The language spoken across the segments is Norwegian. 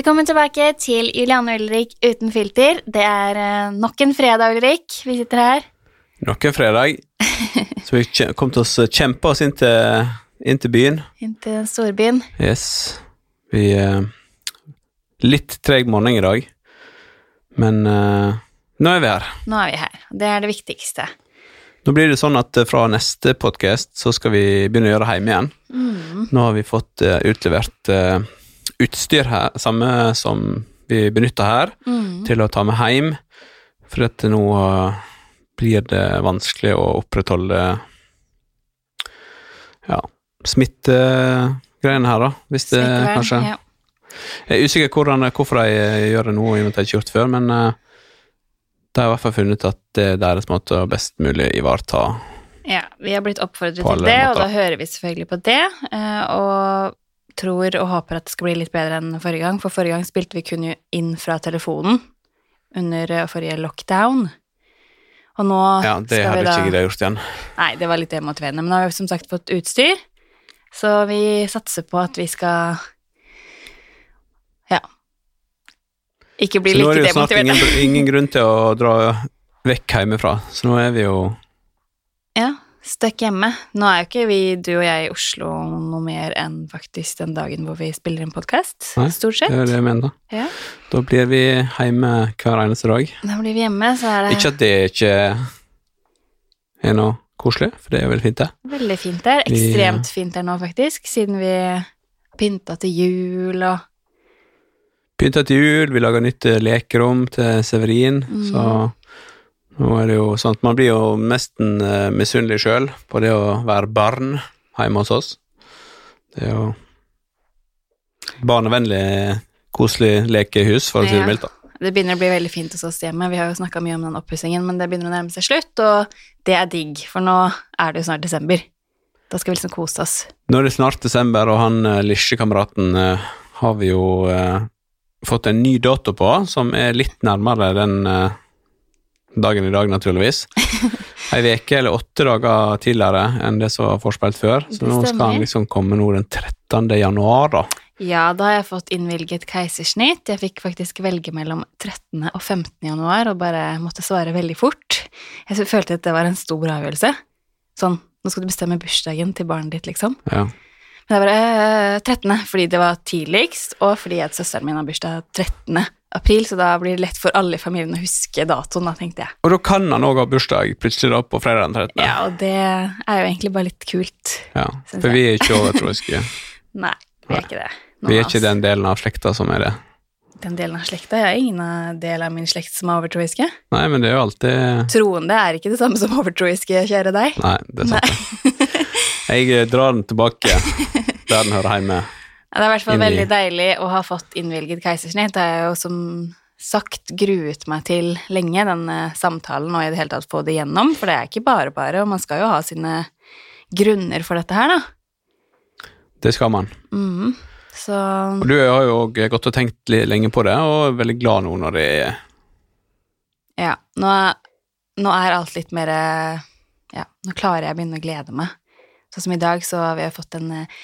Velkommen tilbake til Juliane Ulrik uten filter. Det er eh, nok en fredag, Ulrik. Vi sitter her. Nok en fredag. Så vi kom til å kjempe oss inn til, inn til byen. Inn til storbyen. Yes. Vi er Litt treg morgen i dag, men uh, nå er vi her. Nå er vi her. Det er det viktigste. Nå blir det sånn at eh, fra neste podkast så skal vi begynne å gjøre hjemme igjen. Mm. Nå har vi fått uh, utlevert eh, utstyr her, samme som vi benytter her, Mm. til å ta med hjem, for at nå eh, blir det vanskelig å opprettholde ja, smittegreiene her, da, hvis det kanskje Ja. Jeg er usikker hvordan, hvorfor de eh, gjør det nå, i og med at de ikke har gjort det før, men eh, de har i hvert fall funnet at det er deres måte å best mulig ivareta ja. Vi har blitt oppfordret til det, det, og da hører vi selvfølgelig på det. Og tror og håper at det skal bli litt bedre enn forrige gang, for forrige gang spilte vi kun inn fra telefonen under eh, forrige lockdown. Og nå Ja, det skal vi da ikke gjort igjen. Nei, det var litt demotiverende, men nå har vi som sagt fått utstyr, så vi satser på at vi skal Ja. Ikke bli Så nå er det jo snart ingen, ingen grunn til å dra vekk hjemmefra, så nå er vi jo Ja, støkk hjemme. Nå er jo ikke vi, du og jeg, i Oslo noe mer enn faktisk den dagen hvor vi spiller en podkast, Nei, sett. Det er det jeg mener. Ja. Da blir vi hjemme hver eneste dag. Da blir vi hjemme, så er det Ikke at det ikke er noe koselig, for det er jo veldig fint, det. veldig fint der. Vi- Ekstremt fint der nå, faktisk, siden vi pynta til jul og Pynta til jul, vi lager nytt lekerom til Severin, Mm. så nå er det jo sånn at man blir jo nesten uh, misunnelig sjøl på det å være barn hjemme hos oss. Det er jo barnevennlig, koselig lekehus, for å si det mildt. da. Det begynner å bli veldig fint hos oss hjemme. Vi har jo snakka mye om den oppussingen, men det begynner å nærme seg slutt, og det er digg, for nå er det jo snart desember. Da skal vi liksom kose oss. Nå er det snart desember, og han uh, Lisje-kameraten eh, har vi jo eh, fått en ny dato på, som er litt nærmere den eh, dagen i dag, naturligvis. Ei uke eller åtte dager tidligere enn det som var forspilt før, så nå skal han liksom komme nå den 13. januar, da. Ja, da har jeg fått innvilget keisersnitt. Jeg fikk faktisk velge mellom 13. og 15. januar, og bare måtte svare veldig fort. Jeg følte at det var en stor avgjørelse. Sånn, nå skal du bestemme bursdagen til barnet ditt, liksom. Ja. Men det var eh, 13., fordi det var tidligst, og fordi at søsteren min har bursdag 13. april, så da blir det lett for alle i familien å huske datoen, da, tenkte jeg. Og da kan han òg ha bursdag plutselig da på fredag den 13. Ja, og det er jo egentlig bare litt kult. Ja, For vi er ikke overtroiske. Nei, vi er ikke det. Vi er ikke den delen av slekta som er det. Den delen av slekta. Jeg har ingen del av min slekt som er overtroiske. Nei, men det er jo alltid Troende er ikke det samme som overtroiske, kjære deg. Nei, det er sant. Jeg eh, drar den tilbake der den hører hjemme. Ja, Det er i hvert fall veldig deilig å ha fått innvilget keisersnitt. Det jeg jo som sagt gruet meg til lenge, denne samtalen, og i det hele tatt få det gjennom, for det er ikke bare bare, og man skal jo ha sine grunner for dette her, da. Det skal man. Mm, Så Og du har jo gått og tenkt lenge på det, og er veldig glad nå når det er ja, nå, nå er alt litt mer Ja, nå klarer jeg å begynne å glede meg. Sånn som i dag, så har vi fått en eh,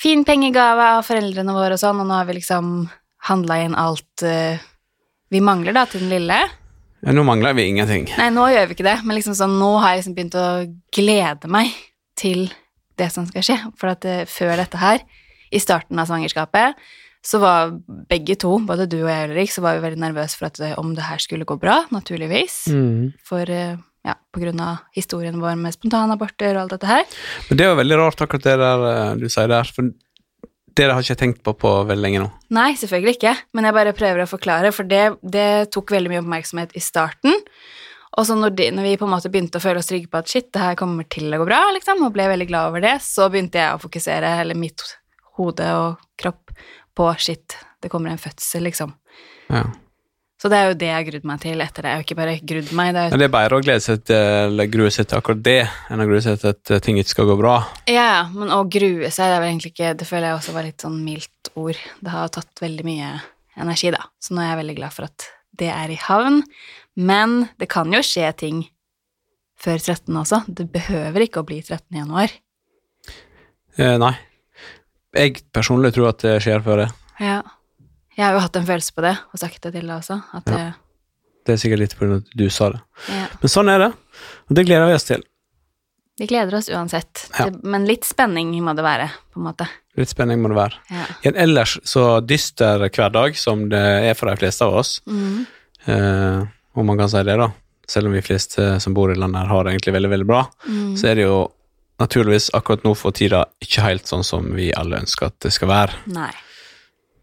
fin pengegave av foreldrene våre og sånn, og nå har vi liksom handla inn alt eh, vi mangler, da, til den lille. ja, Nå mangler vi ingenting. Nei, nå gjør vi ikke det, men liksom sånn, nå har jeg liksom begynt å glede meg til det som skal skje. For at eh, før dette her, i starten av svangerskapet, så var begge to, både du og jeg, Ulrik, så var vi veldig nervøse for at om det her skulle gå bra, naturligvis. Mm. For ja, av historien vår med spontanaborter og alt dette her. Men det er jo veldig rart akkurat det der eh, du sier der, for det har ikke tenkt på på veldig lenge nå. Nei, selvfølgelig ikke, men jeg bare prøver å forklare, for det, det tok veldig mye oppmerksomhet i starten. Og så når, de, når vi på en måte begynte å føle oss trygge på at shit, det her kommer til å gå bra, liksom, og ble veldig glad over det, så begynte jeg å fokusere hele mitt hode og kropp på shit, det kommer en fødsel, liksom. Ja. Så det er jo det jeg har grudd meg til etter det. Jeg har ikke bare grudd meg, det er Men det er bedre å glede seg til, grue seg til akkurat det, enn å grue seg til at eh, ting ikke skal gå bra. Ja, ja, men å grue seg, det er vel egentlig ikke Det føler jeg også var litt sånn mildt ord. Det har tatt veldig mye energi, da. Så nå er jeg veldig glad for at det er i havn. Men det kan jo skje ting før 13 også. Det behøver ikke å bli 13. januar. Eh, nei. Jeg personlig tror at det skjer før det. Ja. Jeg har jo hatt en følelse på det, og sagt det til deg også. At Ja. det, Det er sikkert litt fordi du sa det. ja. Men sånn er det, og det gleder vi oss til. Vi gleder oss uansett. Ja. Men litt spenning må det være, på en måte. Litt spenning må det være. Ja. I en ellers så dyster hverdag som det er for de fleste av oss, Mm. eh, om man kan si det, da, selv om vi fleste som bor i landet her har det egentlig veldig, veldig bra, Mm. så er det jo naturligvis akkurat nå for tida ikke helt sånn som vi alle ønsker at det skal være. Nei.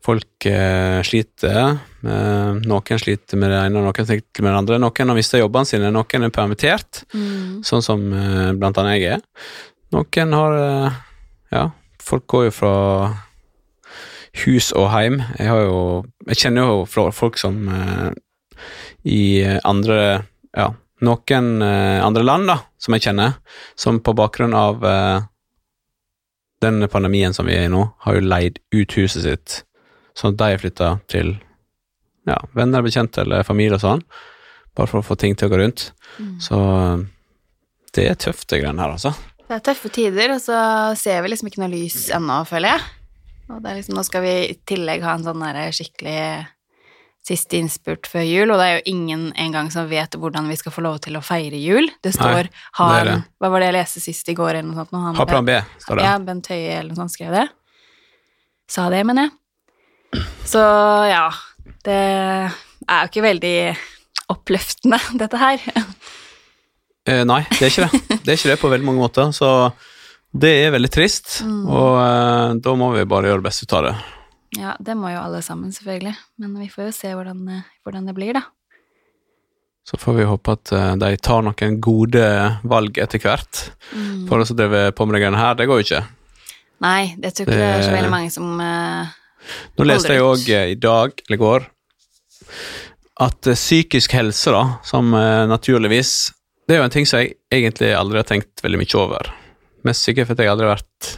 Folk eh, sliter. Eh, noen sliter med det ene, noen sliter med det andre. Noen har mista jobbene sine, noen er permittert, Mm. sånn som eh, blant annet jeg er. Noen har eh, Ja, folk går jo fra hus og hjem. Jeg har jo Jeg kjenner jo folk som eh, i andre Ja, noen eh, andre land, da, som jeg kjenner, som på bakgrunn av den pandemien som vi er i nå, har jo leid ut huset sitt, sånn at de flytta til ja, venner, bekjente eller familie og sånn, bare for å få ting til å gå rundt. Mm. Så det er tøft, det greiene her, altså. Det er tøffe tider, og så ser vi liksom ikke noe lys ennå, føler jeg. Og det er liksom, nå skal vi i tillegg ha en sånn der skikkelig siste innspurt før jul, og det er jo ingen engang som vet hvordan vi skal få lov til å feire jul. Det står ha det er det. Hva var det jeg leste sist i går, eller noe sånt? Han- Ha plan B, står det. Ja, Bent Høie eller noe sånt skrev det. Sa det, mener jeg. Så ja, det er jo ikke veldig oppløftende, dette her. Eh, nei, det er ikke det. Det er ikke det på veldig mange måter, så det er veldig trist, og eh, da må vi bare gjøre det beste ut av det. Ja, det må jo alle sammen, selvfølgelig. Men vi får jo se hvordan, eh, hvordan det blir, da. Så får vi håpe at eh, de tar noen gode valg etter hvert. For oss som driver på med de greiene her, det går jo ikke. Nei, jeg tror ikke det er så veldig mange som eh, Nå leste jeg òg i dag, eller i går, at eh, psykisk helse, da, som eh, naturligvis Det er jo en ting som jeg egentlig aldri har tenkt veldig mye over. Mest sikkert fordi jeg aldri har vært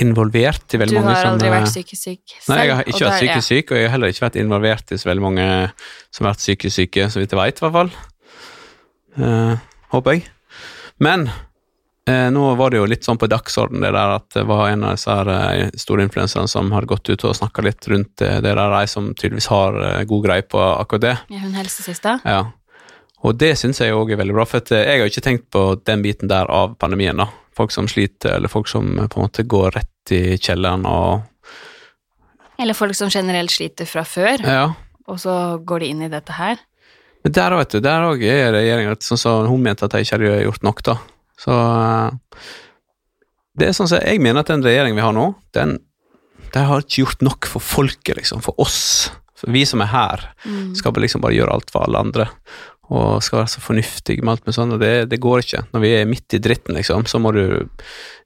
involvert i veldig mange Du har som aldri eh, vært psykisk syk selv. Nei, jeg har ikke vært psykisk syk, og jeg har heller ikke vært involvert i så veldig mange som har vært psykisk syke, så vidt jeg veit, i hvert fall. Uh, håper jeg. Men eh, nå var det jo litt sånn på dagsorden det der at det var en av disse her, eh, store influenserne som hadde gått ut og snakka litt rundt det, det der, de som tydeligvis har eh, god greie på akkurat det. Ja, hun helsesista. Ja. Og det syns jeg òg er veldig bra, for eh, jeg har jo ikke tenkt på den biten der av pandemien. da. Folk som sliter, eller folk som eh, på en måte går rett i kjelleren og Eller folk som generelt sliter fra før, Ja. og så går de inn i dette her. Men der, vet du, der òg er regjeringa sånn som hun mente at de ikke hadde gjort nok, da. Så eh, Det er sånn som jeg mener at den regjeringen vi har nå, den den har ikke gjort nok for folket, liksom. For oss. For vi som er her, Mm. skal liksom bare gjøre alt for alle andre. Og skal være så fornuftige med alt med sånn, og det, det går ikke. Når vi er midt i dritten, liksom, så må du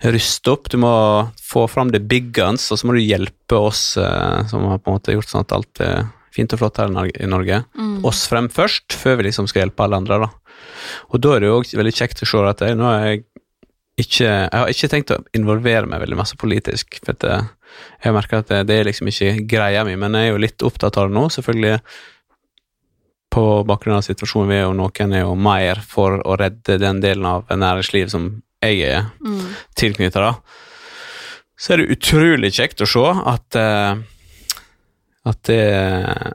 ruste opp. Du må få fram the big guns, og så må du hjelpe oss eh, som har på en måte gjort sånn at alt er fint og flott her i Norge- i Norge Mm. oss frem først, før vi liksom skal hjelpe alle andre. da. Og da er det jo også veldig kjekt å se at jeg, nå er jeg ikke Jeg har ikke tenkt å involvere meg veldig masse politisk, for at eh, jeg merker at det, det er liksom ikke greia mi, men jeg er jo litt opptatt av det nå, selvfølgelig. På bakgrunn av situasjonen vi er, og noen er jo mer for å redde den delen av næringslivet som jeg er Mm. tilknyttet, da. Så er det utrolig kjekt å se at eh, at det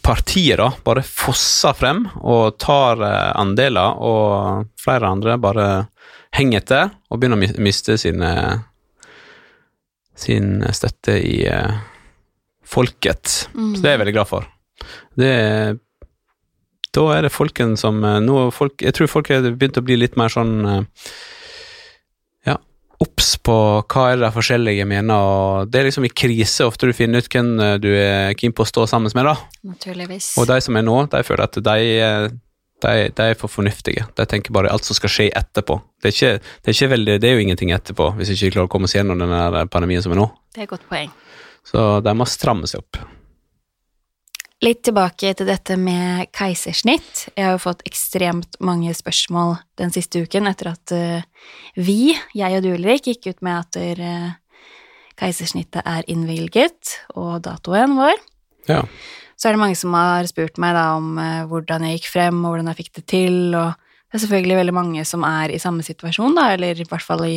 partiet da bare fosser frem og tar eh, andeler, og flere andre bare henger etter og begynner å miste sine sin støtte i eh, folket. Mm. Så det er jeg veldig glad for. Det da er det folken som eh, nå folk, Jeg tror folk har begynt å bli litt mer sånn eh, obs på hva er det de forskjellige mener, og det er liksom i krise ofte du finner ut hvem eh, du er keen på å stå sammen med, da. Naturligvis. Og de som er nå, de føler at de, eh, de, de er for fornuftige. De tenker bare alt som skal skje etterpå. Det er, ikke, det er, veldig, det er jo ingenting etterpå, hvis ikke vi klarer å komme oss gjennom denne pandemien som er nå. Det er et godt poeng. Så de må stramme seg opp. Litt tilbake til dette med keisersnitt. Jeg har jo fått ekstremt mange spørsmål den siste uken etter at eh, vi, jeg og du Ulrik, gikk ut med at uh, keisersnittet er innvilget, og datoen vår. Ja. Så er det mange som har spurt meg da om eh, hvordan jeg gikk frem, og hvordan jeg fikk det til, og det er selvfølgelig veldig mange som er i samme situasjon, da, eller i hvert fall i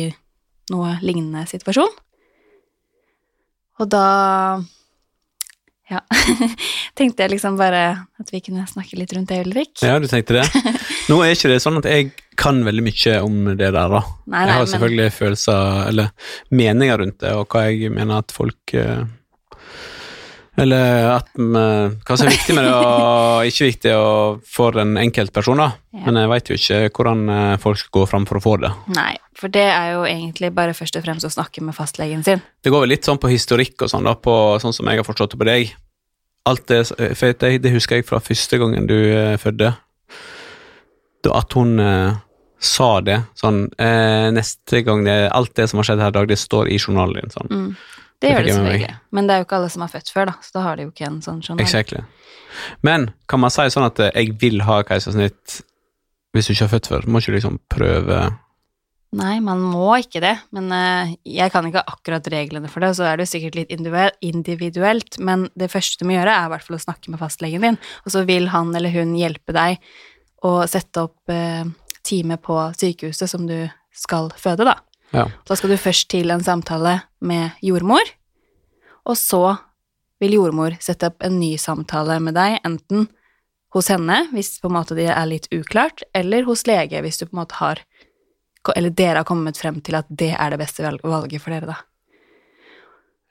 noe lignende situasjon. Og da Ja. Tenkte jeg liksom bare at vi kunne snakke litt rundt det, Ulrik. Ja, du tenkte det? Nå er ikke det sånn at jeg kan veldig mye om det der, da. Nei, jeg har har men- selvfølgelig følelser, eller meninger rundt det, og hva jeg mener at folk eh, Eller at eh, hva som er viktig med det, og ikke viktig for en enkeltperson, da. Ja. Men jeg veit jo ikke hvordan eh, folk skal gå fram for å få det. Nei, for det er jo egentlig bare først og fremst å snakke med fastlegen sin. Det går vel litt sånn på historikk og sånn, da, på, sånn som jeg har forstått det på deg. Alt det, for det, det husker jeg fra første gangen du eh, fødte. At hun eh, sa det sånn eh, Neste gang det, Alt det som har skjedd her i dag, det står i journalen din. sånn. Mm. Det Det gjør det selvfølgelig. Men det er jo ikke alle som er født før, da, så da har de jo ikke en sånn journal. Exactly. Men kan man si sånn at eh, jeg vil ha keisersnitt hvis du ikke har født før? Må ikke du liksom prøve Nei, man må ikke det, men uh, jeg kan ikke akkurat reglene for det, og så er det jo sikkert litt individuelt, men det første du må gjøre, er i hvert fall å snakke med fastlegen din, og så vil han eller hun hjelpe deg å sette opp uh, time på sykehuset som du skal føde, da. Ja. Da skal du først til en samtale med jordmor, og så vil jordmor sette opp en ny samtale med deg, enten hos henne, hvis på en måte det er litt uklart, eller hos lege, hvis du på en måte har Eller dere har kommet frem til at det er det beste valget for dere, da.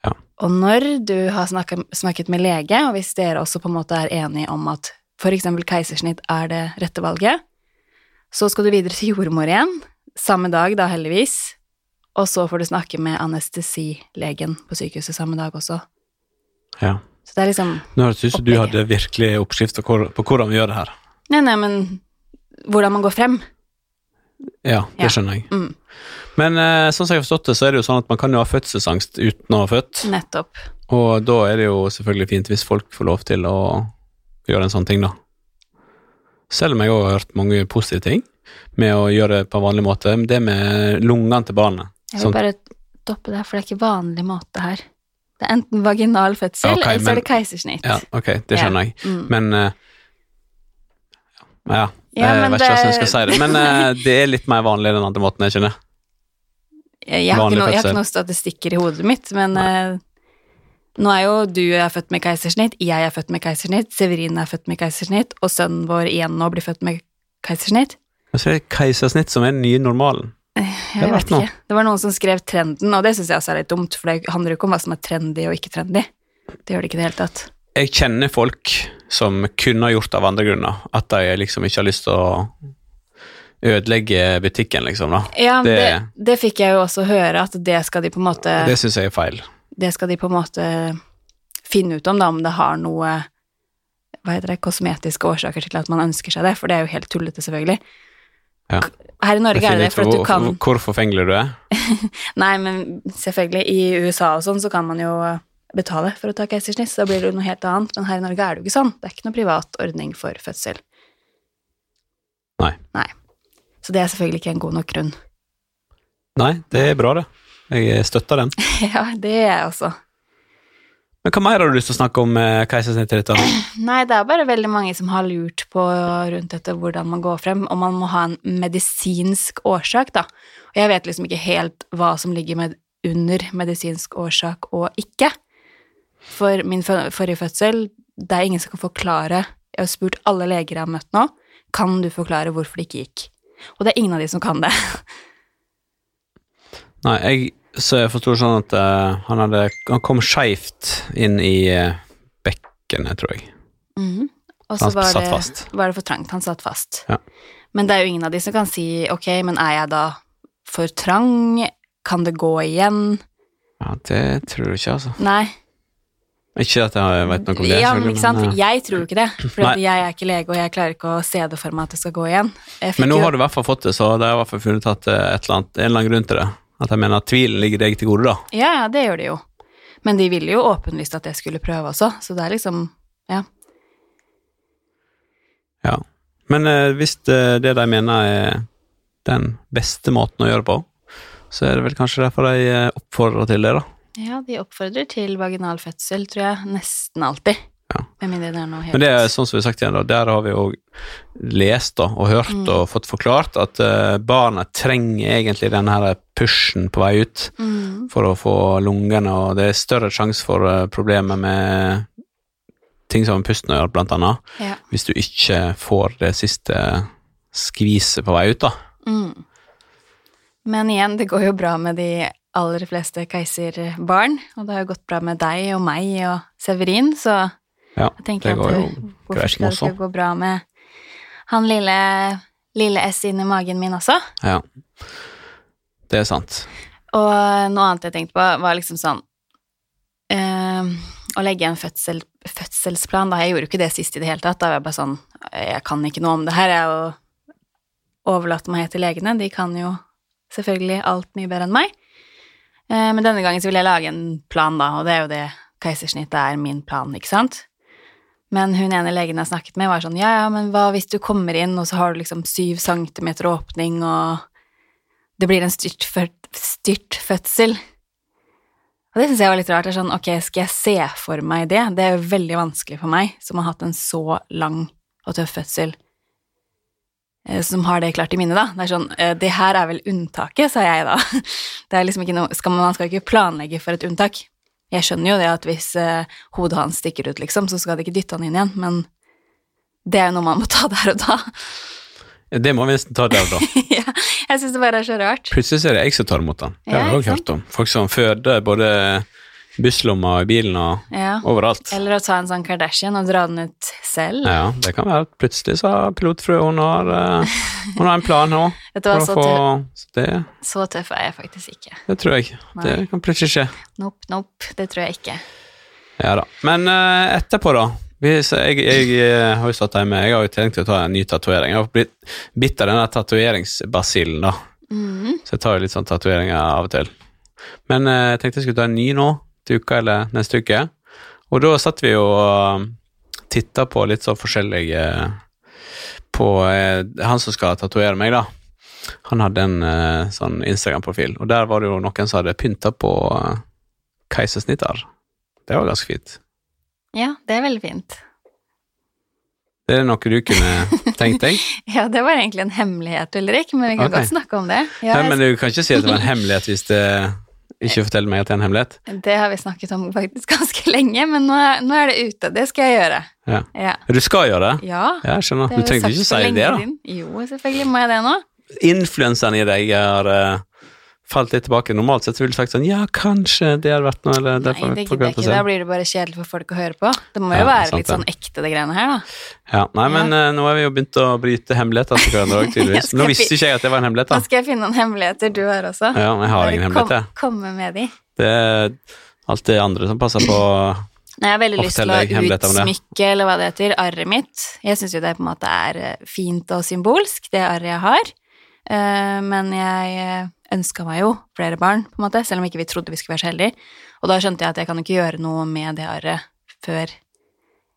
Ja. Og når du har snakket, snakket med lege, og hvis dere også på en måte er enige om at eksempel keisersnitt er det rette valget, så skal du videre til jordmor igjen, samme dag da heldigvis, og så får du snakke med anestesilegen på sykehuset samme dag også. ja. Så det er liksom Nå høres det ut som du hadde virkelig oppskrift på, hvor, på hvordan vi gjør det her. Nei, nei, men hvordan man går frem. Ja, det Ja. skjønner jeg. Mm, Men eh, sånn som jeg har forstått det, så er det jo sånn at man kan jo ha fødselsangst uten å ha født. nettopp. Og da er det jo selvfølgelig fint hvis folk får lov til å gjøre en sånn ting, da. Selv om jeg òg har hørt mange positive ting med å gjøre det på en vanlig måte. Det med lungene til barnet Jeg vil sånn, bare stoppe der, for det er ikke vanlig måte her. Det er enten vaginal fødsel, okay, eller så er det keisersnitt. Ja, ok, det skjønner jeg. Mm. Men uh, Ja, Ja, jeg vet ikke hvordan jeg skal si det. Men uh, det er litt mer vanlig den andre måten, jeg ikke? Jeg, jeg, har ikke noe, jeg har ikke noen statistikker i hodet mitt, men uh, nå er jo du er født med keisersnitt, jeg er født med keisersnitt, Severin er født med keisersnitt, og sønnen vår igjen nå blir født med keisersnitt. Er det keisersnitt som er den nye normalen. Jeg vet ikke. Det var noen som skrev trenden, og det syns jeg også er litt dumt, for det handler jo ikke om hva som er trendy og ikke trendy. Det gjør det ikke i det hele tatt. Jeg kjenner folk som kunne ha gjort det av andre grunner. At de liksom ikke har lyst til å ødelegge butikken, liksom. da. Ja, det, Det- det, fikk jeg jo også høre, at det skal de på en måte Det syns jeg er feil. det skal de på en måte finne ut om, da, om det har noe hva heter det, kosmetiske årsaker til at man ønsker seg det, for det er jo helt tullete, selvfølgelig. Ja. Her i Norge er det det, for at du kan hvor, forfengelig du er. Nei, men selvfølgelig, i USA og sånn, så kan man jo betale for å ta keisersnitt, da blir det jo noe helt annet, men her i Norge er det jo ikke sånn. Det er ikke noe privat ordning for fødsel. Nei. Nei. Så det er selvfølgelig ikke en god nok grunn. Nei, det er bra, det. Jeg støtter den. ja, det er jeg også. Men hva mer har du lyst til å snakke om eh, da? Nei, det er bare veldig mange som har lurt på rundt dette hvordan man går frem, og man må ha en medisinsk årsak, da. Og jeg vet liksom ikke helt hva som ligger med under medisinsk årsak og ikke. For min forrige fødsel, det er ingen som kan forklare Jeg har spurt alle leger jeg har møtt nå, kan du forklare hvorfor det ikke gikk? Og det er ingen av de som kan det. Nei, jeg, så jeg forsto sånn at uh, han, hadde, han kom skeivt inn i uh, bekkenet, tror jeg. Mhm. Og så var var det for trangt. Han satt fast. Ja. Men det er jo ingen av de som kan si ok, men er jeg da for trang? Kan det gå igjen? Ja, Det tror du ikke, altså. Nei. Ikke at jeg vet noe om det. ja, men ikke sant? men, eh, Jeg tror jo ikke det, for jeg er ikke lege, og jeg klarer ikke å se det for meg at det skal gå igjen. Men nå jo- har du i hvert fall fått det, så det er i hvert fall funnet at det et eller annet, en eller annen grunn til det. At jeg mener at tvilen ligger deg til gode, da. Ja, ja, det gjør de jo. Men de ville jo åpenlyst at jeg skulle prøve også, så det er liksom Ja. Ja. Men eh, hvis det, det de mener er den beste måten å gjøre det på, så er det vel kanskje derfor de eh, oppfordrer til det, da. Ja, de oppfordrer til vaginal fødsel, tror jeg, nesten alltid. Ja. Men det er sånn som vi har sagt igjen, da, der har vi jo lest da, og hørt Mm. og fått forklart at uh, barna trenger egentlig denne her pushen på vei ut mm. for å få lungene, og det er større sjanse for uh, problemer med ting som pusten å gjøre, blant annet. Ja. Hvis du ikke får det siste skviset på vei ut, da. Mm. Men igjen, det går jo bra med de aller fleste keiserbarn, og det har jo gått bra med deg og meg og Severin, så Ja, det går jo det- hvorfor greit skal det gå bra med han lille, lille S inni magen min også? Ja. Det er sant. Og noe annet jeg tenkte på, var liksom sånn øh, Å legge en fødsel, fødselsplan, da. Jeg gjorde jo ikke det sist i det hele tatt. Da var jeg bare sånn Jeg kan ikke noe om det her, jeg, og overlater meg til legene. De kan jo selvfølgelig alt mye bedre enn meg. Eh, men denne gangen så vil jeg lage en plan, da, og det er jo det keisersnittet er min plan, ikke sant? Men hun ene legen jeg snakket med, var sånn ja, ja, men hva hvis du kommer inn, og så har du liksom syv centimeter åpning, og det blir en styrt, styrt. Og det syns jeg var litt rart. Det er sånn, ok, skal jeg se for meg det? Det er jo veldig vanskelig for meg, som har hatt en så lang og tøff fødsel, eh, som har det klart i minnet, da. Det er sånn, eh, det her er vel unntaket, sa jeg da. Det er liksom ikke noe, skal man, man skal ikke planlegge for et unntak. Jeg skjønner jo det at hvis eh, hodet hans stikker ut, liksom, så skal det ikke dytte han inn igjen, men det er jo noe man må ta der og da. Det må vi nesten ta der, og da. ja, jeg syns det bare er så rart. Plutselig er det jeg som tar imot den. Det har Ja, òg hørt om. Folk som føder både busslomma i bilen og Ja. overalt. Eller å ta en sånn Kardashian og dra den ut selv. Ja, det kan være at plutselig så har pilotfrue hun har, eh, hun har en plan nå. Vet du hva, så, få tøff, det, så tøff er jeg faktisk ikke. det tror jeg. Det kan plutselig skje. Nope, nope, det tror jeg ikke. Ja da. Men uh, etterpå, da. Hvis jeg, jeg, eh, har jo satt hjemme, jeg har jo tenkt å ta en ny tatovering. Jeg har blitt bitt av denne tatoveringsbasillen, da. Mm. Så jeg tar jo litt sånn tatoveringer av og til. Men jeg tenkte jeg skulle ta en ny nå, til uka eller neste uke. Og da satt vi og titta på litt sånn forskjellige På eh, han som skal tatovere meg, da. Han hadde en eh, sånn Instagram-profil, og der var det jo noen som hadde pynta på uh, keisersnitter. Det var ganske fint. Ja, det er veldig fint. Det er noe du kunne tenkt deg? Ja, det var egentlig en hemmelighet, Ulrik, men vi kan okay. godt snakke om det. Ja, Nei, men du kan ikke si at det var en hemmelighet hvis det ikke fortell meg at det er en hemmelighet. Det har vi snakket om faktisk ganske lenge, men nå er, nå er det ute. Det skal jeg gjøre. Ja. Ja. Du skal gjøre det? ja Ja, jeg skjønner. Du trengte ikke å si det, da. Din. Jo, selvfølgelig må jeg det nå. Influenseren i deg har eh, falt litt tilbake. Normalt sett ville du sagt sånn Ja, kanskje det hadde vært noe, eller Nei, det gidder jeg ikke. Da blir det bare kjedelig for folk å høre på. Det må Ja, jo være sant litt det. sånn ekte, det greiene her, da. Ja, nei, men eh, nå har vi jo begynt å bryte hemmeligheter til hverandre òg, tydeligvis. Nå visste ikke jeg at det var en hemmelighet, Nå skal jeg finne noen hemmeligheter du har også. Ja, jeg har ingen hemmeligheter. kom. Komme med de. Det er alt det andre som passer på Nei, Jeg har veldig lyst til å utsmykke, eller hva det heter, arret mitt. Jeg syns jo det på en måte er eh, fint og symbolsk, det arret jeg har. Eh, Men jeg ønska meg jo flere barn, på en måte, selv om ikke vi trodde vi skulle være så heldige. Og da skjønte jeg at jeg kan ikke gjøre noe med det arret før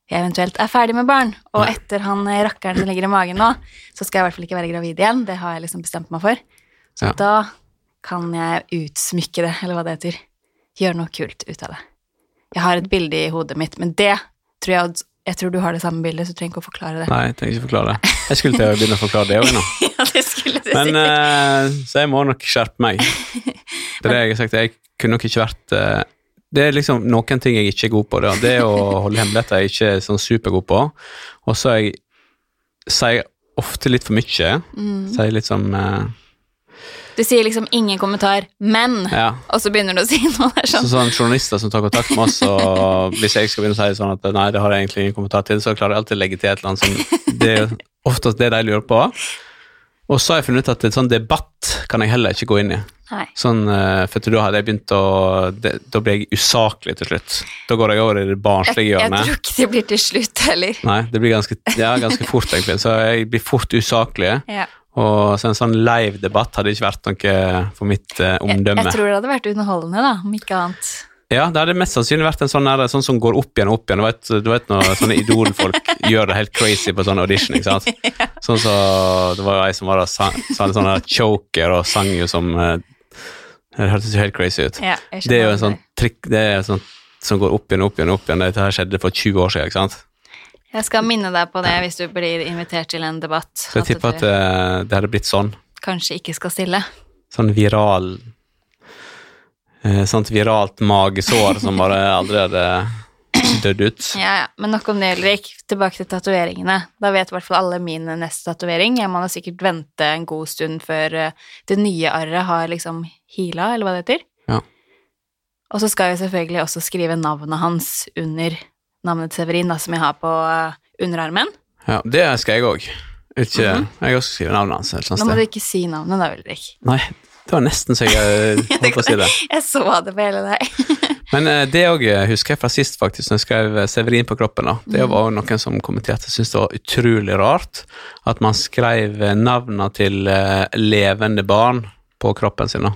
jeg eventuelt er ferdig med barn. Og etter han eh, rakkeren som ligger i magen nå, så skal jeg i hvert fall ikke være gravid igjen. Det har jeg liksom bestemt meg for. Så Ja. da kan jeg utsmykke det, eller hva det heter. Gjøre noe kult ut av det. Jeg har et bilde i hodet mitt, men det tror jeg Jeg tror du har det samme bildet, så du trenger ikke å forklare det. Nei, jeg trenger ikke forklare det. Jeg skulle til å begynne å forklare det òg nå. ja, det skulle du Men si. eh, Så jeg må nok skjerpe meg. Det er det jeg har sagt. Jeg kunne nok ikke vært eh, Det er liksom noen ting jeg ikke er god på. Det, det er å holde hemmeligheter jeg ikke er sånn supergod på. Og så er sier jeg ofte litt for mye. Mm. Sier litt sånn Du sier liksom ingen kommentar, men Ja. Og så begynner du å si noe der Så sånn. sånn journalister som tar kontakt med oss, og hvis jeg skal begynne å si sånn at nei, det har jeg egentlig ingen kommentar til, så klarer jeg alltid å legge til et eller annet som Det er oftest det de lurer på. Og så har jeg funnet ut at en sånn debatt kan jeg heller ikke gå inn i. Nei. Sånn, eh, for da hadde jeg begynt å det, Da blir jeg usaklig til slutt. Da går jeg over i det barnslige hjørnet. jeg jeg tror ikke det blir til slutt heller. Nei, det blir ganske, ja, ganske fort, egentlig. Så jeg blir fort usaklig. Ja. Og så en sånn live debatt hadde ikke vært noe for mitt eh, omdømme. jeg tror det hadde vært underholdende, da, om ikke annet. Ja, det hadde mest sannsynlig vært en sånn, der, sånn som går opp igjen og opp igjen. Du vet, du vet når sånne idolfolk gjør det helt crazy på sånn audition, ikke sant? Sånn så, Det var jo ei som var sang, sa en sånn der choker og sang jo som eh, Det hørtes jo helt crazy ut. Ja, jeg Det er jo en sånn trikk Det er sånn som går opp igjen og opp igjen. opp igjen. Dette her skjedde for 20 år siden, ikke sant? Jeg skal minne deg på det hvis du blir invitert til en debatt. Så jeg tipper at du eh, det hadde blitt sånn. kanskje ikke skal stille. Sånn viral eh, Sånt viralt magesår som bare aldri hadde dødd ut. Ja, ja. Men nok om det, Ulrik. Tilbake til tatoveringene. Da vet i hvert fall alle min neste tatovering. Jeg må da sikkert vente en god stund før eh, det nye arret har liksom heala, eller hva det heter. Ja. Og så skal jeg selvfølgelig også skrive navnet hans under navnet til Severin, da, som jeg har på eh, underarmen. Ja, det skal jeg òg. Ikke Jeg også skriver navnet hans Nå må sted. du ikke si navnet, da, Ulrik. Nei, det var nesten så jeg eh, holdt på å si det. Jeg så det på hele deg. Men eh, det òg husker jeg fra sist, faktisk, når jeg skrev Severin på kroppen. da. Det Mm. var òg noen som kommenterte syntes det var utrolig rart at man skrev navnene til levende barn på kroppen sin. da.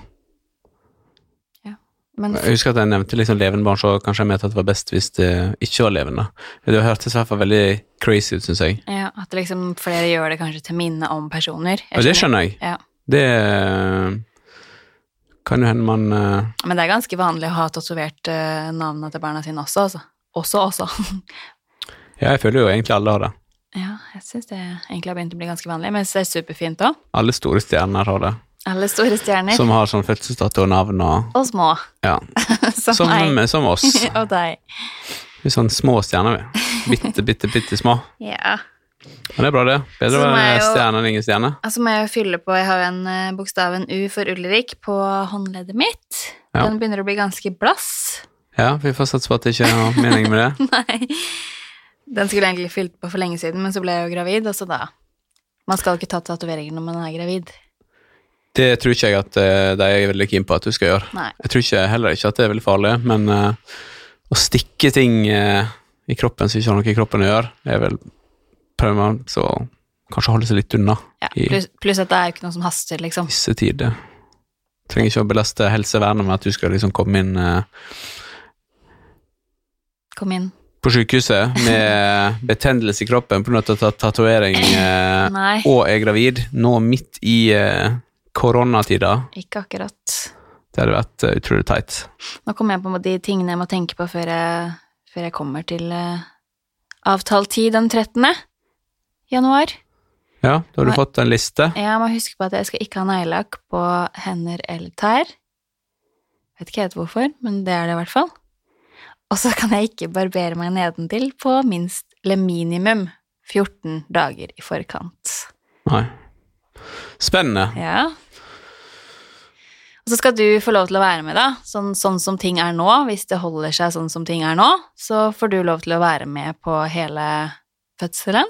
Men Jeg husker at jeg nevnte liksom levende barn, så kanskje jeg mente at det var best hvis det ikke var levende. Det hørtes i hvert fall veldig crazy ut, syns jeg. ja, at liksom flere gjør det kanskje til minne om personer. ja, Og det skjønner jeg. Ja. Det eh, kan jo hende man uh... Men det er ganske vanlig å ha tatovert uh, navnene til barna sine også, altså. Også, også. Ja, jeg føler jo egentlig alle har det. ja, jeg syns det egentlig har begynt å bli ganske vanlig, men det er superfint òg. Alle store stjerner har det. Alle store stjerner. Som har sånn fødselsdato og navn og Og små. Ja. Som, Som, som oss. og deg. Vi er sånn små stjerner, vi. Bitte, bitte, bitte små. Ja. Men det er bra, det. Bedre å være stjerne enn ingen stjerne. Altså må jeg jo fylle på Jeg har jo en uh, bokstaven U for Ulrik på håndleddet mitt. Ja. Den begynner å bli ganske blass. Ja, vi får satse på at det ikke er noe mening med det. Nei. Den skulle jeg egentlig fylt på for lenge siden, men så ble jeg jo gravid, og så da Man skal jo ikke ta tatoveringer når man er gravid. Det tror ikke jeg at eh, de er veldig keen på at du skal gjøre. Nei. Jeg tror ikke, heller ikke at det er veldig farlig, men uh, å stikke ting uh, i kroppen som ikke har noe i kroppen å gjøre, er vel prøver man så kanskje holde seg litt unna Ja. Pluss plus at det er jo ikke noe som haster, liksom. Visse tider. Trenger ikke å belaste helsevernet med at du skal liksom komme inn uh, Kom inn. på sykehuset med betennelse i kroppen pga. tatovering eh, og er gravid, nå midt i eh, koronatida. ikke akkurat. Det hadde vært eh, utrolig teit. Nå kommer jeg på de tingene jeg må tenke på før jeg, før jeg kommer til uh, avtalt tid den 13. januar. Ja, da har du må, fått en liste. Jeg må huske på at jeg skal ikke ha neglelakk på hender eller tær. Vet ikke helt hvorfor, men det er det i hvert fall. Og så kan jeg ikke barbere meg nedentil på minst, eller minimum, 14 dager i forkant. Nei. Spennende. Ja. Og så skal du få lov til å være med, da. Sånn, sånn som ting er nå. Hvis det holder seg sånn som ting er nå, så får du lov til å være med på hele fødselen.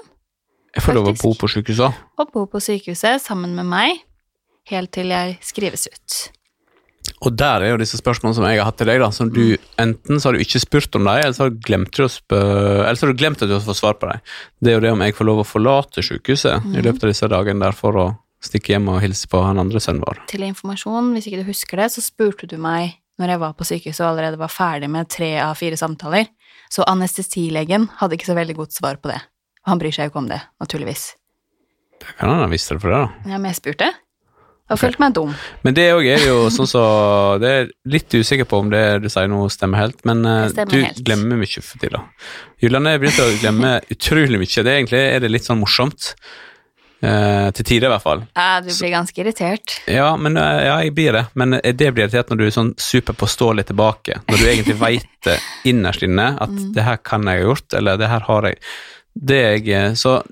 Jeg får lov å bo på sykehuset. Og bo på sykehuset sammen med meg helt til jeg skrives ut. Og der er jo disse spørsmålene som jeg har hatt til deg, da, som du enten så har du ikke spurt om dem, eller så har du glemt, har du glemt at du har fått svar på dem. Det er jo det om jeg får lov å forlate sykehuset i løpet av disse dagene der for å stikke hjem og hilse på han andre sønnen vår. Til informasjon, hvis ikke du husker det, så spurte du meg når jeg var på sykehuset og allerede var ferdig med tre av fire samtaler, så anestesilegen hadde ikke så veldig godt svar på det. Og han bryr seg jo ikke om det, naturligvis. Det kan han ha visst det for det, da. Ja, men jeg spurte. Og følte meg dum. Men det òg er jo sånn så Det er litt usikker på om det du sier nå stemmer helt, men eh, stemmer du helt. glemmer mye for tida. Juliane er begynt å glemme utrolig mye. Det er egentlig er det litt sånn morsomt. Eh, til tider, i hvert fall. Ja, du blir ganske irritert. Ja, men, eh, ja, jeg blir det. Men det blir irritert når du er sånn superpåståelig tilbake. Når du egentlig veit innerst inne, at Mm. det her kan jeg ha gjort, eller det her har jeg Det jeg eh, Så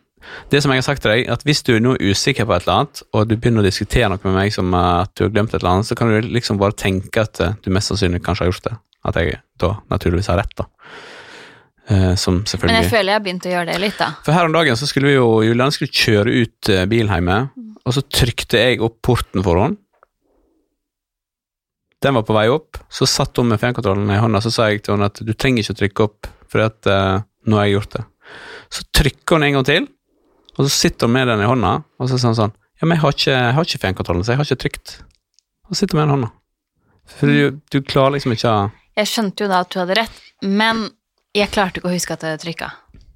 det som jeg har sagt til deg, at hvis du er noe usikker på et eller annet, og du begynner å diskutere noe med meg som eh, at du har glemt et eller annet, så kan du liksom bare tenke at eh, du mest sannsynlig kanskje har gjort det. At jeg da naturligvis har rett, da. Eh, selvfølgelig Men jeg føler jeg har begynt å gjøre det litt, da. For her om dagen så skulle vi jo Julian skulle kjøre ut eh, bilen hjemme, og så trykte jeg opp porten for henne. Den var på vei opp, så satt hun med fjernkontrollen i hånda, så sa jeg til henne at du trenger ikke å trykke opp, for at, uh, nå har jeg gjort det. Så trykker hun en gang til, og så sitter hun med den i hånda, og så sier hun sånn Ja, men jeg har ikke, jeg har ikke fjernkontrollen, så jeg har ikke trykt. Og sitter med den i hånda. For du, du klarer liksom ikke å Jeg skjønte jo da at du hadde rett, men jeg klarte ikke å huske at jeg trykka.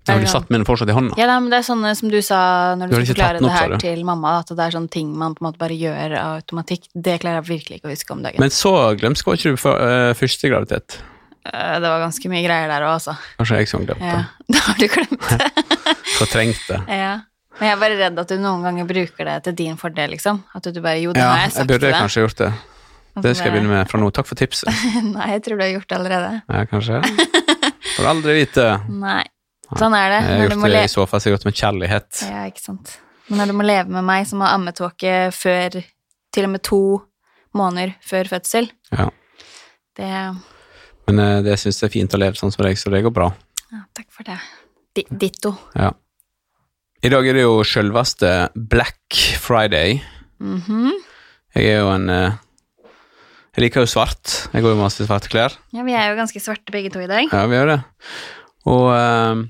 Har du satt med den fortsatt i hånda? Ja, men det er sånne som du sa når du, Du har skulle forklare det her til mamma, at det er sånne ting man på en måte bare gjør av automatikk. Det klarer jeg virkelig ikke å huske om dagen. Men så glemsk var ikke du for uh, første graviditet. Uh, det var ganske mye greier der òg, altså. Kanskje jeg som glemte Ja, det. har du glemt det. Fortrengt det. ja. Men jeg er bare redd at du noen ganger bruker det til din fordel, liksom. At du bare Jo, det Ja, har jeg jeg sagt burde til deg. kanskje gjort det. Det skal jeg begynne med fra nå. Takk for tipset. Nei, jeg tror du har gjort det allerede. Ja, kanskje. Får aldri vite. Nei. Sånn er det. Jeg har gjort det i så fall sikkert med kjærlighet. ja, ikke sant. Men når du må leve med meg som har ammetåke før til og med to måneder før fødsel, Ja. det Men eh, det syns jeg er fint å leve sånn som deg, så det går bra. Ja, takk for det. D Ditto. Ja. I dag er det jo sjølveste Black Friday. Mhm. Jeg er jo en eh, Jeg liker jo svart. Jeg går jo masse i svarte klær. Ja, vi er jo ganske svarte begge to i dag. Ja, vi gjør det. Og uh,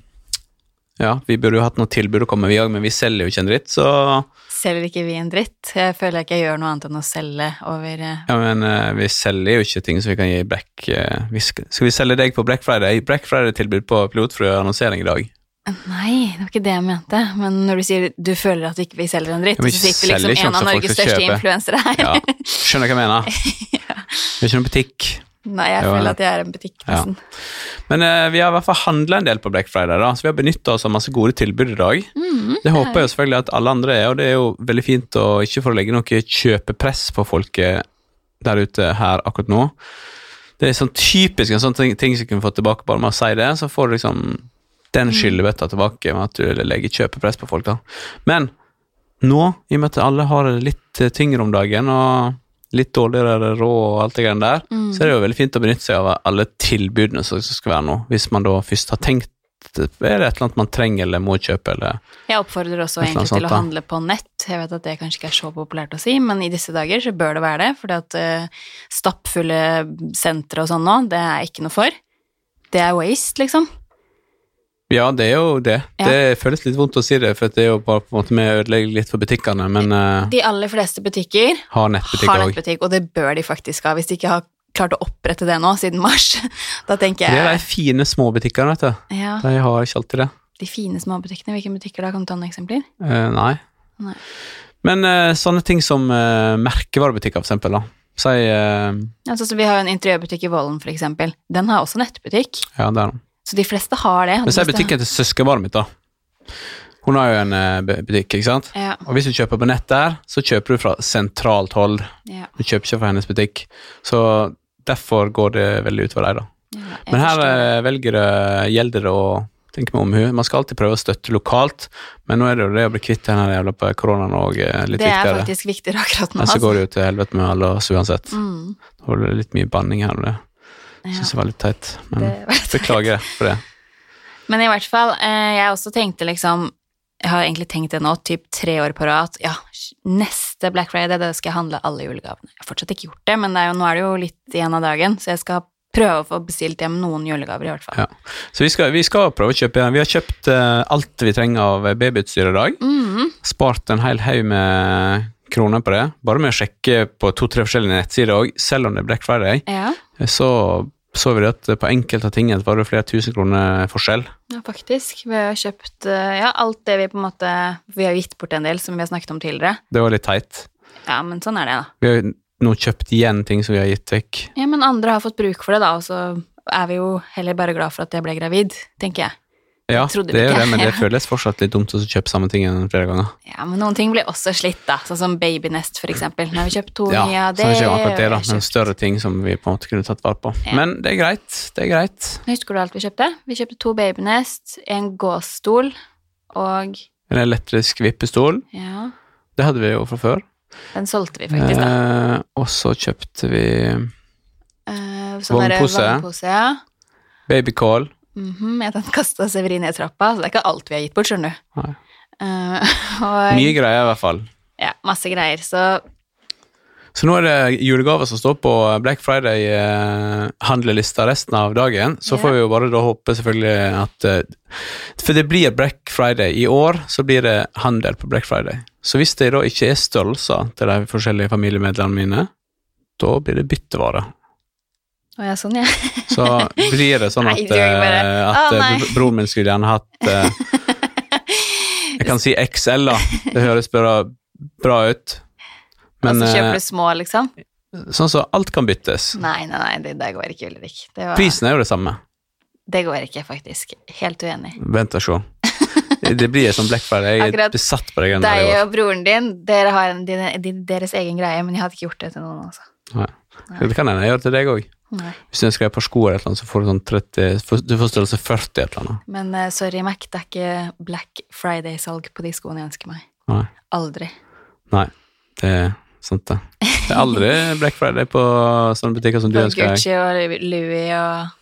ja, vi burde jo hatt noe tilbud å komme, vi òg, men vi selger jo ikke en dritt, så Selger ikke vi en dritt? Jeg føler ikke jeg gjør noe annet enn å selge over uh... Ja, men uh, vi selger jo ikke ting som vi kan gi Black vi skal, skal vi selge deg på Black Friday? Black Friday-tilbud på pilotfrø annonsering i dag. Nei, det var ikke det jeg mente. Men når du sier du føler at ikke vi selger en dritt, Ja, så sitter liksom ikke en av folk Norges største influensere her. Ja, skjønner hva jeg mener. Vi er ikke noen butikk. Nei, jeg Jo, føler at jeg er en butikk, Ja. Men uh, vi har i hvert fall handla en del på Black Friday, da, så vi har benytta oss av masse gode tilbud i dag. Mm, Det håper jeg jo selvfølgelig at alle andre er, og det er jo veldig fint å ikke få legge noe kjøpepress på folket der ute her akkurat nå. Det er sånn typisk en sånn ting, ting som kunne fått tilbake bare med å si det, så får du liksom den skyllebøtta tilbake med at du legger kjøpepress på folk, da. Men nå, i og med at alle har det litt eh, tyngre om dagen, og litt dårligere råd og alt det greiene der, Mm. så er det jo veldig fint å benytte seg av alle tilbudene som skal være nå, hvis man da først har tenkt er det et eller annet man trenger eller må kjøpe, eller Jeg oppfordrer også egentlig sånt, til å handle på nett. Jeg vet at det kanskje ikke er så populært å si, men i disse dager så bør det være det, fordi at uh, stappfulle sentre og sånn nå, det er ikke noe for. Det er waste, liksom. Ja, det er jo det. Ja. Det føles litt vondt å si det, for det er jo bare på en måte vi ødelegger litt for butikkene, men eh, De aller fleste butikker har nettbutikk har nettbutikk, og det bør de faktisk ha, hvis de ikke har klart å opprette det nå siden mars. Da tenker Det er jeg de fine små butikkene, vet du. Ja, De har ikke alltid det. de fine småbutikkene. Hvilke butikker da? Kan du ta noen eksempler? Eh, nei. Nei. Men eh, sånne ting som uh, merkevarebutikker, for eksempel, da. Si eh, Altså, så vi har jo en interiørbutikk i Vollen, for eksempel. Den har også nettbutikk. Ja, det er da. Så de fleste har det. Men så er butikken til søskenbarnet mitt, da. Hun har jo en eh, butikk, ikke sant? Ja, Og hvis du kjøper på nett der, så kjøper du fra sentralt hold. ja, Du kjøper ikke fra hennes butikk. Så derfor går det veldig utover deg, da. ja, Men her eh, velger det, gjelder det å tenke meg omhu. Man skal alltid prøve å støtte lokalt, men nå er det jo det å bli kvitt den her jævla på koronaen og litt viktigere. Det er viktigere. faktisk viktigere akkurat nå. Men så altså. går det jo til helvete med alle oss uansett. Mm, Det det litt mye banning her, og det ja, syns jeg var litt teit. Men det- beklager for det. Men i hvert fall, eh, jeg også tenkte liksom Jeg har egentlig tenkt det nå, typ tre år på rad, ja, neste Black Friday, det skal jeg handle alle julegavene. Jeg har fortsatt ikke gjort det, men det er jo, nå er det jo litt igjen av dagen, så jeg skal prøve å få bestilt hjem noen julegaver, i hvert fall. Ja. Så vi skal, vi skal prøve å kjøpe. Vi har kjøpt eh, alt vi trenger av babyutstyr i dag. Mhm. Spart en hel haug med kroner på det. Bare med å sjekke på to-tre forskjellige nettsider òg, selv om det er Black Friday, ja, så så vi at på enkelte tingene var det flere tusen kroner forskjell. ja, faktisk. Vi har kjøpt eh, ja, alt det vi på en måte Vi har gitt bort en del, som vi har snakket om tidligere. Det var litt teit. Ja, men sånn er det, da. Vi har nå kjøpt igjen ting som vi har gitt vekk. Ja, men andre har fått bruk for det, da, og så er vi jo heller bare glad for at jeg ble gravid, tenker jeg. Ja, det jo det, men det føles fortsatt litt dumt å kjøpe samme ting enn flere ganger. Ja, men noen ting blir også slitt, da. Sånn som babynest, for eksempel. Nå har vi kjøpt to Ja, nye av så er det ikke akkurat det, da, men større ting som vi på en måte kunne tatt vare på. Ja. Men det er greit. Det er greit. Husker du alt vi kjøpte? Vi kjøpte to babynest, en gåstol og En elektrisk vippestol, Ja, det hadde vi jo fra før. den solgte vi faktisk, da. Eh, og så kjøpte vi Eh, sånn ja. babycall. Mhm, jeg den kasta Severin ned trappa, så det er ikke alt vi har gitt bort, skjønner du. Eh, og Mye greier, i hvert fall. ja, masse greier, så Så nå er det julegaver som står på Black Friday-handlelista resten av dagen. Så yeah. får vi jo bare da håpe selvfølgelig at eh, For det blir Black Friday. I år så blir det handel på Black Friday. Så hvis det da ikke er størrelser til de forskjellige familiemedlemmene mine, da blir det byttevare. Å ja, sånn, ja. Så blir det sånn at, nei, at «Å, eh, nei». bro- broren min skulle gjerne hatt eh, Jeg kan si XL, da. Det høres bra, bra ut. Men og så eh, kjøper du små, liksom? sånn så alt kan byttes. Nei, nei, nei, det det går ikke, Ulrik. Det, var, Prisen er jo det samme. det går ikke, faktisk. Helt uenig. Vent og se. Det blir sånn Friday. Jeg er besatt på det Deg og broren din, dere har en, din, din, deres egen greie, men jeg hadde ikke gjort det til noen, altså. Det kan hende jeg gjør til deg òg. Nei. Hvis du ønsker deg et par sko eller noe, så får du sånn 30 Du får størrelse 40 eller noe. Men uh, sorry, Mac, det er ikke Black Friday-salg på de skoene jeg ønsker meg. Nei. Aldri. Nei, det er sant, det. Det er aldri Black Friday på sånne butikker som du ønsker deg. Gucci og Louis og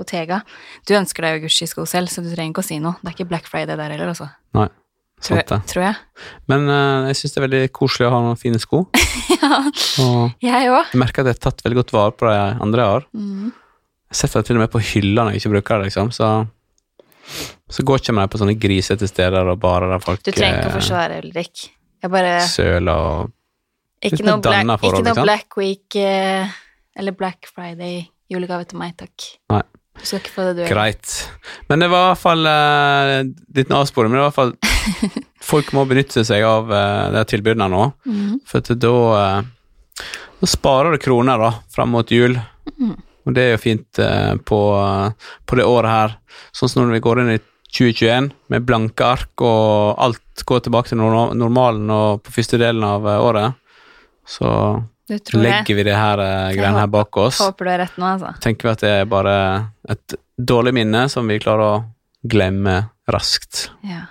Bottega. Du ønsker deg jo Gucci-sko selv, så du trenger ikke å si noe. Det er ikke Black Friday der heller, altså. Nei, Tror, sant jeg- tror jeg. Men uh, jeg syns det er veldig koselig å ha noen fine sko. ja, Og jeg òg. jeg merker at jeg har tatt veldig godt vare på de andre jeg har. Mm. Jeg setter dem til og med på hylla når jeg ikke bruker det, liksom. Så, så går ikke jeg på sånne grisete steder og barer der folk Du trenger ikke å eh, forsvare, Ulrik. Jeg bare søler og Ikke noe, black, forhold, ikke noe liksom. Black Week eh, eller Black Friday julegave til meg, takk. Nei. Du skal ikke få det, du. heller. Greit. Men det var i hvert fall uh, Litt avsporing, men det var i hvert fall Folk må benytte seg av uh, de tilbudene nå. Mhm. For da uh, Da sparer du kroner da, fram mot jul. Mm. Og det er jo fint uh, på, eh, på det året her. Sånn som når vi går inn i 2021 med blanke ark og alt går tilbake til normalen og på første delen av eh, året, så. Legger vi det her eh, greiene her bak oss. Håper du er rett nå, altså. Tenker vi at det er bare et dårlig minne som vi klarer å glemme raskt. Ja.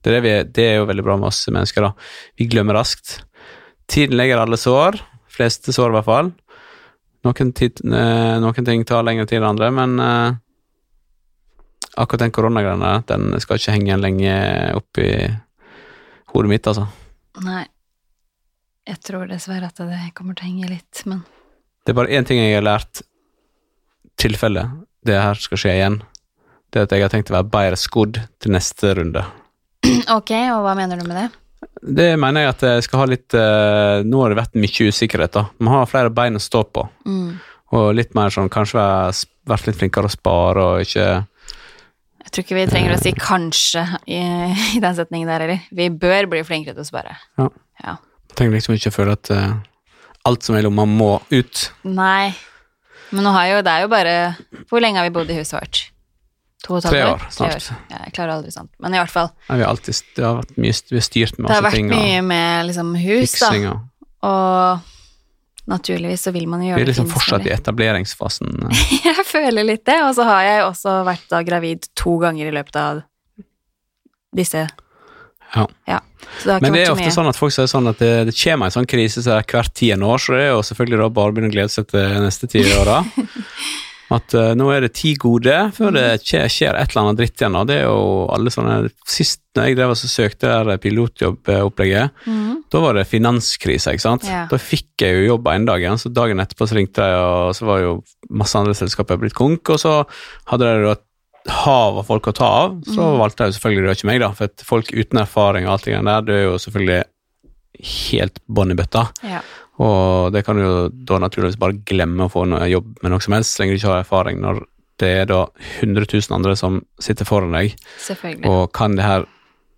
Det er, det vi, det er jo veldig bra med oss mennesker, da. Vi glemmer raskt. Tiden legger alle sår, fleste sår i hvert fall. Noen, tid, eh, noen ting tar lengre tid enn andre, men eh, akkurat den koronagreia, den skal ikke henge lenge oppi hodet mitt, altså. Nei. Jeg tror dessverre at det kommer til å henge litt, men Det er bare én ting jeg har lært tilfelle det her skal skje igjen. Det er at jeg har tenkt å være bedre skodd til neste runde. Ok, og hva mener du med det? Det mener jeg at jeg skal ha litt eh, Nå har det vært mye usikkerhet, da. Man har flere bein å stå på, Mm. og litt mer sånn kanskje være, vært litt flinkere å spare og ikke Jeg tror ikke vi trenger å si 'kanskje' i, i den setningen der heller. Vi bør bli flinkere til å spare. Trenger liksom ikke å føle at uh, alt som er i lomma, må ut. Nei. Men nå har jo, det er jo bare Hvor lenge har vi bodd i huset vårt? To og et halvt år, snart. Tre år. Ja, jeg klarer aldri sånt. Men i hvert fall. Nei, vi har alltid, det har vært mye vi har styrt med Det har vært mye med liksom hus, da. fiksing og Og naturligvis så vil man jo gjøre det. Vi er liksom fortsatt i etableringsfasen. Jeg føler litt det. Og så har jeg også vært da gravid to ganger i løpet av disse Ja. Så det Men det er ofte mye. sånn at folk sier sånn at det, det kommer en sånn krise så er hvert tiende år, så det er jo selvfølgelig da bare å begynne å glede seg til neste ti åra. At uh, nå er det ti gode før det skjer, skjer et eller annet dritt igjen. Og det er jo alle sånne Sist når jeg drev og søkte der pilotjobbopplegget, mm. da var det finanskrise, ikke sant. Ja. Da fikk jeg jo jobb en dag igjen, så dagen etterpå så ringte de, og så var jo masse andre selskaper blitt konk, og så hadde de et hav av folk å ta av. Så Mhm. valgte jeg jo selvfølgelig det var ikke meg, da, for at folk uten erfaring og alt det der, det er jo selvfølgelig helt bånn i bøtta. Ja. Og det kan du jo da naturligvis bare glemme å få noe jobb med noe som helst, så lenge du ikke har erfaring, når det er da 100 000 andre som sitter foran deg og kan det her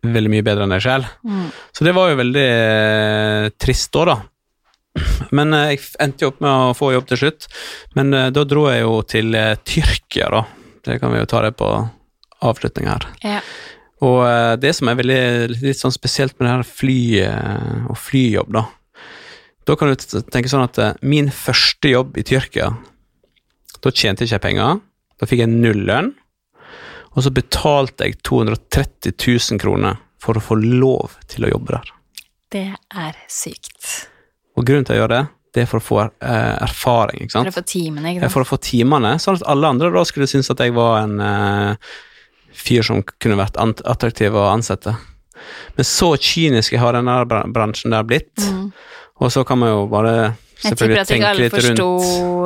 veldig mye bedre enn deg selv. Mm. Så det var jo veldig eh, trist da, da. Men eh, jeg endte jo opp med å få jobb til slutt. Men eh, da dro jeg jo til eh, Tyrkia, da. Det kan vi jo ta det på avslutning her. Ja. Og eh, det som er veldig litt sånn spesielt med det her fly eh, og flyjobb, da Da kan du tenke sånn at eh, min første jobb i Tyrkia, da tjente jeg ikke penger. Da fikk jeg null lønn. Og så betalte jeg 230 000 kroner for å få lov til å jobbe der. Det er sykt. Og grunnen til å gjøre det, det er for å få eh, erfaring, ikke For å få timene, ikke sant. For å få timene, sånn at alle andre da skulle synes at jeg var en uh, fyr som kunne vært attraktiv å ansette. Men så kynisk jeg har denne bransjen der blitt, Mm. og så kan man jo bare Jeg tipper at ikke alle forsto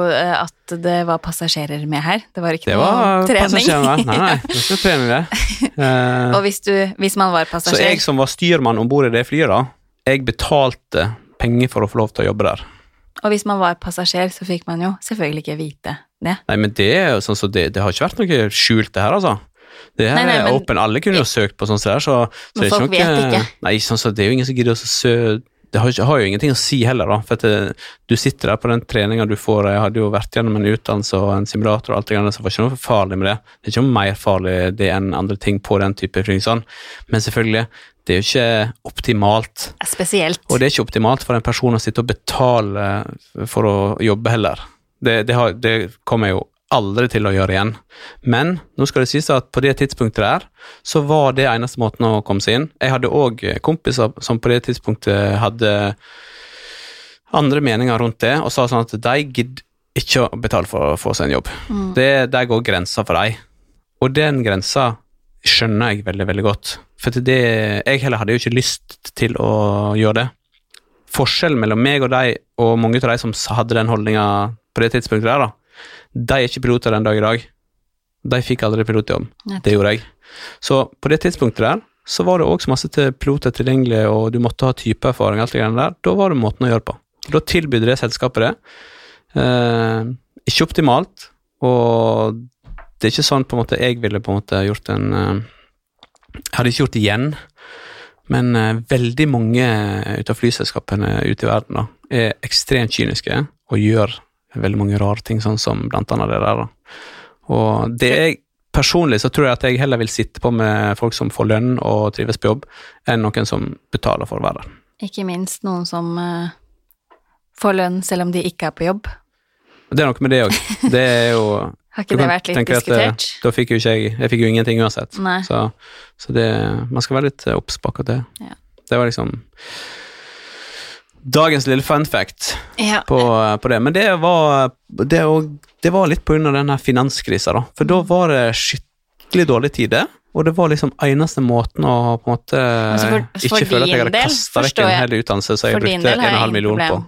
eh, at det var passasjerer med her. Det var ikke Det noe trening. Nei, nei, det var ikke trening, det. Og hvis, du, hvis man var passasjer så jeg som var styrmann om bord i det flyet, da, jeg betalte penger for å få lov til å jobbe der. Og hvis man var passasjer, så fikk man jo selvfølgelig ikke vite det. Nei, men det sånn så det, det har ikke vært noe skjult, det her, altså. Det her Nei, nei, er åpen, alle kunne jo søkt på sånt som det her, så, så Men folk noe, vet ikke. Nei, sånn så det er jo ingen som gidder å sø... Det har, har jo ingenting å si heller, da. For det, du sitter der på den treninga du får. Jeg hadde jo vært gjennom en utdannelse og en simulator og alt det greiene, så det var ikke noe farlig med det. Det er ikke noe mer farlig det enn andre ting på den type sånn. Men selvfølgelig, det er jo ikke optimalt. Spesielt. Og det er ikke optimalt for en person å sitte og betale for å jobbe heller. Det, det, har, det kommer jeg jo aldri til å gjøre igjen. Men nå skal det sies at på det tidspunktet der, så var det eneste måten å komme seg inn. Jeg hadde òg kompiser som på det tidspunktet hadde andre meninger rundt det, og sa sånn at de gidder ikke å betale for å få seg en jobb. Mm. Det, der går grensa for dem. Og den grensa skjønner jeg veldig, veldig godt. For det, jeg heller hadde jo ikke lyst til å gjøre det. Forskjellen mellom meg og de, og mange av de som hadde den holdninga på det tidspunktet der, da, de er ikke piloter den dag i dag. De fikk aldri pilotjobb. Det gjorde jeg. Så på det tidspunktet der, så var det også masse til piloter tilgjengelig, og du måtte ha typeerfaring, og alt det greiene der. Da var det måten å gjøre på. Da tilbød det selskapet det. Eh, ikke optimalt, og det er ikke sånn på en måte jeg ville på en måte gjort en eh, Jeg hadde ikke gjort det igjen, men eh, veldig mange ut av flyselskapene ute i verden da, er ekstremt kyniske og gjør veldig mange rare ting, sånn som blant annet det der. da. Og det jeg Personlig så tror jeg at jeg heller vil sitte på med folk som får lønn og trives på jobb, enn noen som betaler for å være der. Ikke minst noen som uh, får lønn selv om de ikke er på jobb. Det er noe med det òg. Det er jo Har ikke det vært litt diskutert? at, eh. Da fikk jo ikke jeg Jeg fikk jo ingenting uansett. Nei. Så, så det Man skal være litt eh, obs på akkurat det. Ja. Det var liksom Dagens lille fun fact Ja. på, på det. Men det var, det, og, det var litt av denne finanskrisa, da. For da var det skikkelig dårlige tider. Og det var liksom eneste måten å på en måte Altså for- for ikke føle at jeg hadde kasta vekk en hel utdannelse som jeg brukte del har jeg 1,5 million på.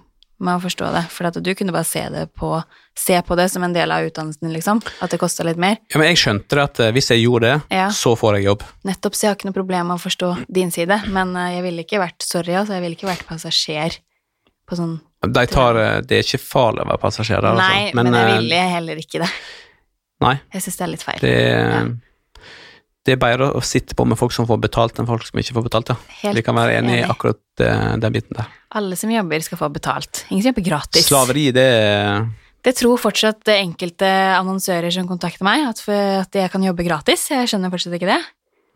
med å forstå det, for at du kunne bare se det på Se på det som en del av utdannelsen liksom. At det kosta litt mer. Ja, men jeg skjønte det at eh, hvis jeg gjorde det, Ja. så får jeg jobb. Nettopp, så jeg har ikke noe problem med å forstå din side, men eh, jeg ville ikke vært Sorry, altså, jeg ville ikke vært passasjer på sånn De tar, eh, det er ikke farlig å være passasjer der, Nei, altså. men, jeg vil ville heller ikke det. Nei. Jeg syns det er litt feil. Det, det er bedre å sitte på med folk som får betalt, enn folk som ikke får betalt. Ja. Helt Vi kan være enige i akkurat eh, den biten der. Alle som jobber, skal få betalt. Ingen som jobber gratis. Slaveri, det Det tror fortsatt enkelte annonsører som kontakter meg, at, at jeg kan jobbe gratis. Jeg skjønner fortsatt ikke det.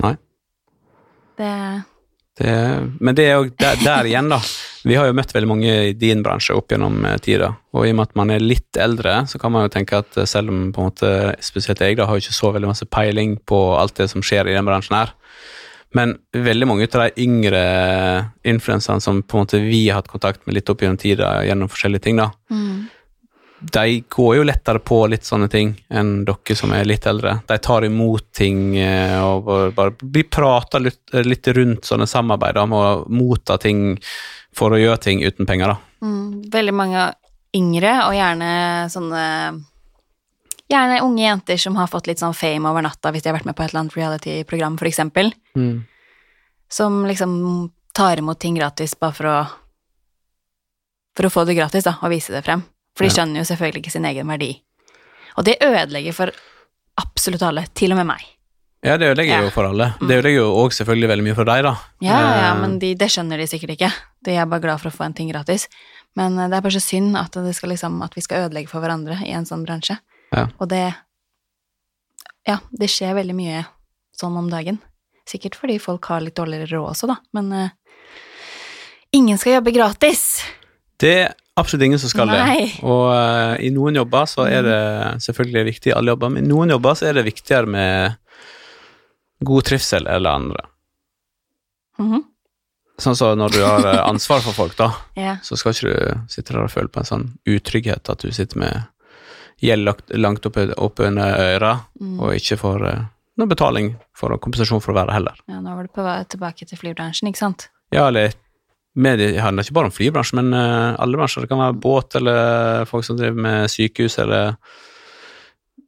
Nei. Det Det, men det er jo der, der igjen, da. Vi har jo møtt veldig mange i din bransje opp gjennom eh, tida, og i og med at man er litt eldre, så kan man jo tenke at eh, selv om på en måte, spesielt jeg da, har jo ikke så veldig masse peiling på alt det som skjer i den bransjen her, men veldig mange av de yngre influenserne som på en måte vi har hatt kontakt med litt opp gjennom tida gjennom forskjellige ting, da, mm. de går jo lettere på litt sånne ting enn dere som er litt eldre. De tar imot ting eh, og bare, bare blir prata litt, litt rundt sånne samarbeid om å motta ting for å gjøre ting uten penger, da. Mm. Veldig mange yngre, og gjerne sånne Gjerne unge jenter som har fått litt sånn fame over natta hvis de har vært med på et eller annet reality-program, for eksempel. Som liksom tar imot ting gratis bare for å For å få det gratis, da, og vise det frem. For de skjønner jo selvfølgelig ikke sin egen verdi. Og det ødelegger for absolutt alle, til og med meg. Ja, det ødelegger Ja. jo for alle. Det ødelegger jo òg selvfølgelig veldig mye for deg, da. Ja, ja, Eh, men de, det skjønner de sikkert ikke. De er bare glad for å få en ting gratis. Men eh, det er bare så synd at, det skal liksom, at vi skal ødelegge for hverandre i en sånn bransje. Ja. Og det Ja, det skjer veldig mye sånn om dagen. Sikkert fordi folk har litt dårligere råd også, da, men uh, ingen skal jobbe gratis. Det er absolutt ingen som skal Nei. det. Og uh, i noen jobber så er det selvfølgelig viktig i alle jobber, men i noen jobber så er det viktigere med god trivsel eller andre. Mhm. Sånn så når du har eh, ansvar for folk, da. Ja. så skal ikke du sitte der og føle på en sånn utrygghet at du sitter med gjeld langt opp, opp øra, Mm. og ikke får noen noe betaling for kompensasjon for å være heller. ja, nå var du på vei tilbake til flybransjen, ikke sant? Ja, eller med, det handler ikke bare om flybransjen, men uh, alle bransjer. Det kan være båt, eller folk som driver med sykehus, eller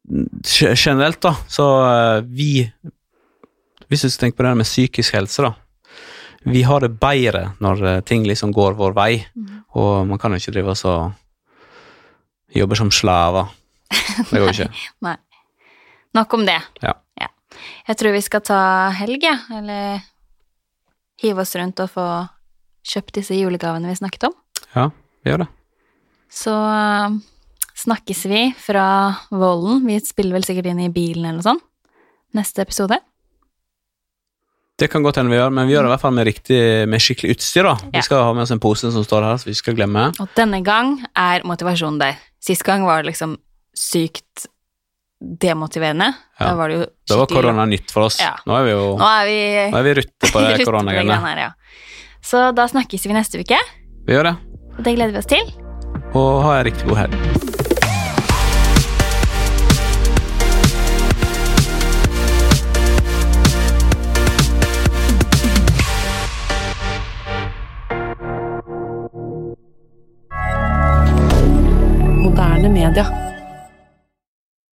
Generelt, da, så uh, vi Hvis du skal tenke på det med psykisk helse, da. Vi har det bedre når eh, ting liksom går vår vei, Mm. og man kan jo ikke drive og jobbe som slaver. Det går ikke. Nei. Nok om det. Ja. Jeg tror vi skal ta helg. Eller hive oss rundt og få kjøpt disse julegavene vi snakket om. Ja, vi gjør det. Så øh, snakkes vi fra Vollen. Vi spiller vel sikkert inn i bilen eller noe sånt. Neste episode. Det kan godt hende vi gjør, men vi gjør det i hvert fall med, riktig, med skikkelig utstyr. da. Ja. Vi skal ha med oss en pose som står her, så vi ikke skal glemme. Og denne gang er motivasjonen der. Sist gang var det liksom sykt demotiverende. Ja. Da var det jo skikkelig... Da var korona nytt for oss. Ja. Nå er vi jo Nå er vi nå er vi rutte på det koronagreiene. Så da snakkes vi neste uke, Vi gjør det. og det gleder vi oss til. Og ha en riktig god helg. Moderne media.